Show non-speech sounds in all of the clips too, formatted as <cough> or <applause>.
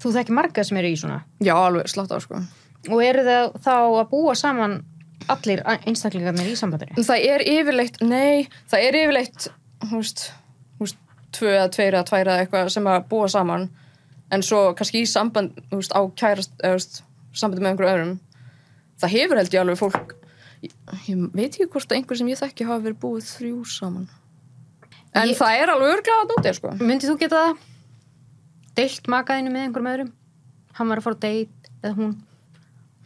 Þú þekki marga sem eru í svona já, alveg slátt á sko og eru það þá að búa saman allir einstaklingarnir í sambandinu það er yfirleitt, nei, það er yfirleitt, hú veist, hú veist, tvö eða tveir eða tværa eða eitthvað sem að búa saman en svo kannski í samband, hú veist, á kærast, eða, hú veist, sambandi með einhverju öðrum. Það hefur held ég alveg fólk, ég, ég veit ekki hvort að einhver sem ég þekki hafa verið búið þrjú saman. En Ég- það er alveg örglega að nótið, sko. Myndið þú geta það? Deilt makaðinu með einhverjum öðrum? Hann var að fara á date eða hún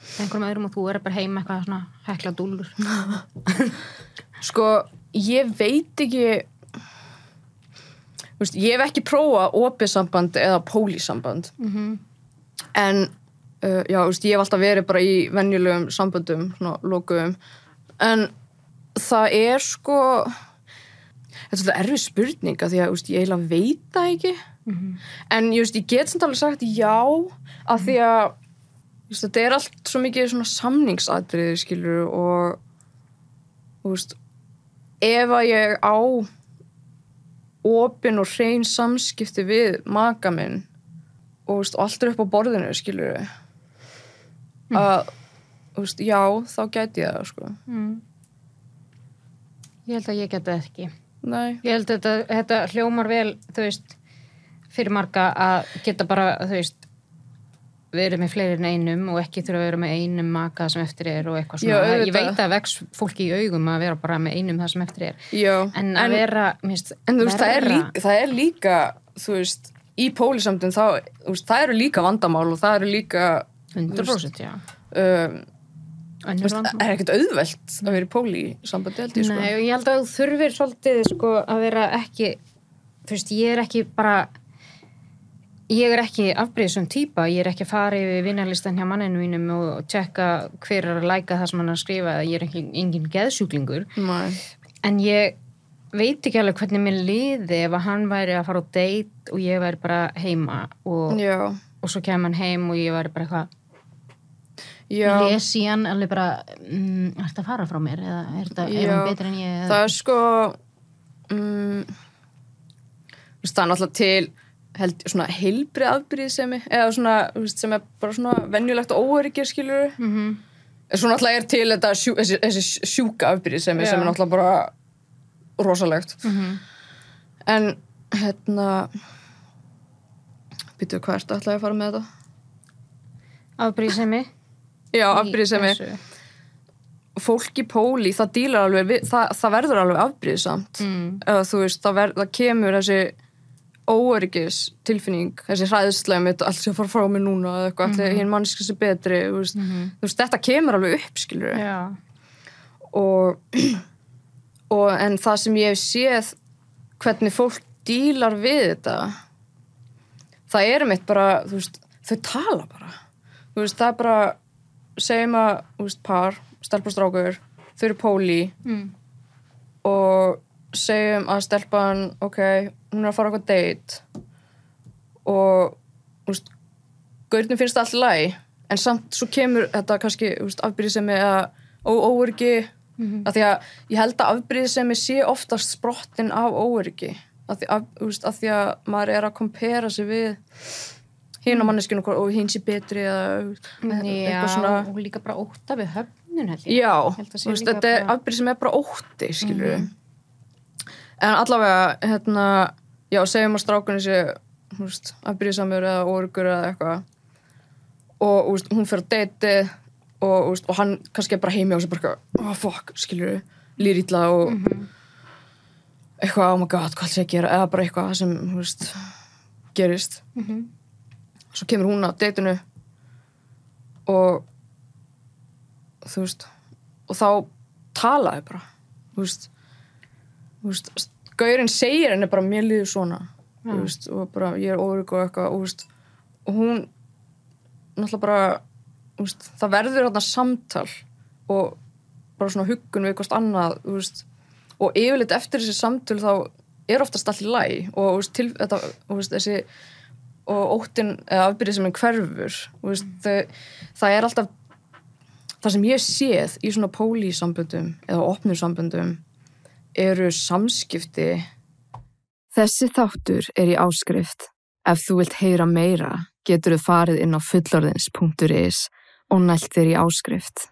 með einhverjum öðrum og þú er bara heima eitthvað svona hekla dúllur <laughs> Sko, ég veit ekki, veist, ég hef ekki prófað opið samband eða pólísamband. mm en uh, já, veist, ég hef alltaf verið bara í venjulegum samböndum, svona lokuðum en það er sko þetta er svolítið erfið spurning af því að veist, ég eiginlega veit það ekki en ég, veist, ég get samt alveg sagt já af því að veist, þetta er allt svo mikið svona samningsatriði skilur og þú veist ef að ég á opin og hrein samskipti við maka minn og, veist, og allt er upp á borðinu skilur að þú veist, já, þá gæti ég það sko. mm. Ég held að ég geta ekki nei, Ég held að þetta, þetta hljómar vel þú veist, fyrir marga að geta bara, þú veist verið með fleiri en einum og ekki þurfa að vera með einum maka sem eftir er og eitthvað Já, svona. ég auðvitað. veit að vex fólki í augum að vera bara með einum það sem eftir er. já En að vera, minnst, en þú veist, það er, líka, það er líka þú veist, í þú veist, það eru líka vandamál og það eru líka 100% já. um, það er ekkert auðvelt að vera í pólisambandi held ég sko. Nei, og ég held að þú þurfir svolítið sko, að vera ekki þú veist, ég er ekki bara ég er ekki afbrýðsum típa ég er ekki að fara yfir vinnarlistan hjá manninu mínum og tjekka hver er að læka það sem hann er að skrifa, ég er ekki engin geðsjúklingur, Nei. en ég veit ekki alveg hvernig mér liði ef að hann væri að fara á date og ég væri bara heima og, og svo kemur hann heim og ég væri bara eitthvað les í hann alveg bara mm, er þetta að fara frá mér eða er, þetta, er hann betur en ég eða- það er sko veist, það er náttúrulega til held, svona heilbrið afbríðsemi eða svona, veist, sem er bara svona venjulegt og óöryggir skilur Mhm. en svo náttúrulega er til þetta sjú, þessi, þessi sjúka afbríðsemi Já. sem er náttúrulega bara rosalegt Mhm. en hérna býtu hvað ertu ætlaði að fara með þetta? afbrýðsemi Já, þessu. fólk í póli, það dílar alveg við, það, það verður alveg afbríðsamt mm. eða þú veist, það, ver, það kemur þessi óöryggis tilfinning þessi hræðslega mitt, allt sem fara frá mig núna eða eitthvað, allir hinn mannski sem betri veist, þú veist, þetta kemur alveg upp skilur já, og, <clears throat> og en það sem ég hef séð hvernig fólk dílar við þetta það er mitt bara, þú veist, þau tala bara. Það er bara segjum að, par stelpastrákur, þau eru póli mm. og segjum að stelpan ok, hún er að fara eitthvað date og þú veist, gaurnum finnst allt læg en samt svo kemur þetta kannski afbyrðisemi eða óöryggi Mhm. af því að ég held að afbyrðisemi sé oftast sprottin af óöryggi af því, að, veist, af því að maður er að kompera sig við hinn á manneskinu og hinn sé betri eða já eitthvað svona og líka bara óta við höfnun held ég. Já, held að líka þetta er bara- afbyrð sem er bara ótti, skilur En allavega, hérna, já, segjum að strákunni sé, þú veist, afbyrðisamur eða órugur eða eitthvað. Og, veist, hún fyrir að deiti og, veist, og hann kannski bara heimi á sig bara oh fuck, skilur líður ítla og eitthvað, oh my god, hvað ætla ég að gera? Eða bara eitthvað sem, veist, gerist. Mhm. svo kemur hún á deitinu og þú veist og þá talaði bara þú veist gaurinn segir henni bara mér líður svona. Þú veist, og bara ég er órygg og eitthvað. Og, veist, og hún náttúrulega bara veist, það verður þarna samtal og bara svona huggun við eitthvað annað og yfirleitt eftir þessi samtöl þá er oftast allt í læg og til, þetta, þessi og óttin eða afbyrðið sem er hverfur veist, þau, það er alltaf það sem ég séð í svona pólísamböndum eða opnum samböndum eru samskipti Þessi þáttur er í áskrift. Ef þú vilt heyra meira, getur þú farið inn á fullorðins.is og nælt þér í áskrift.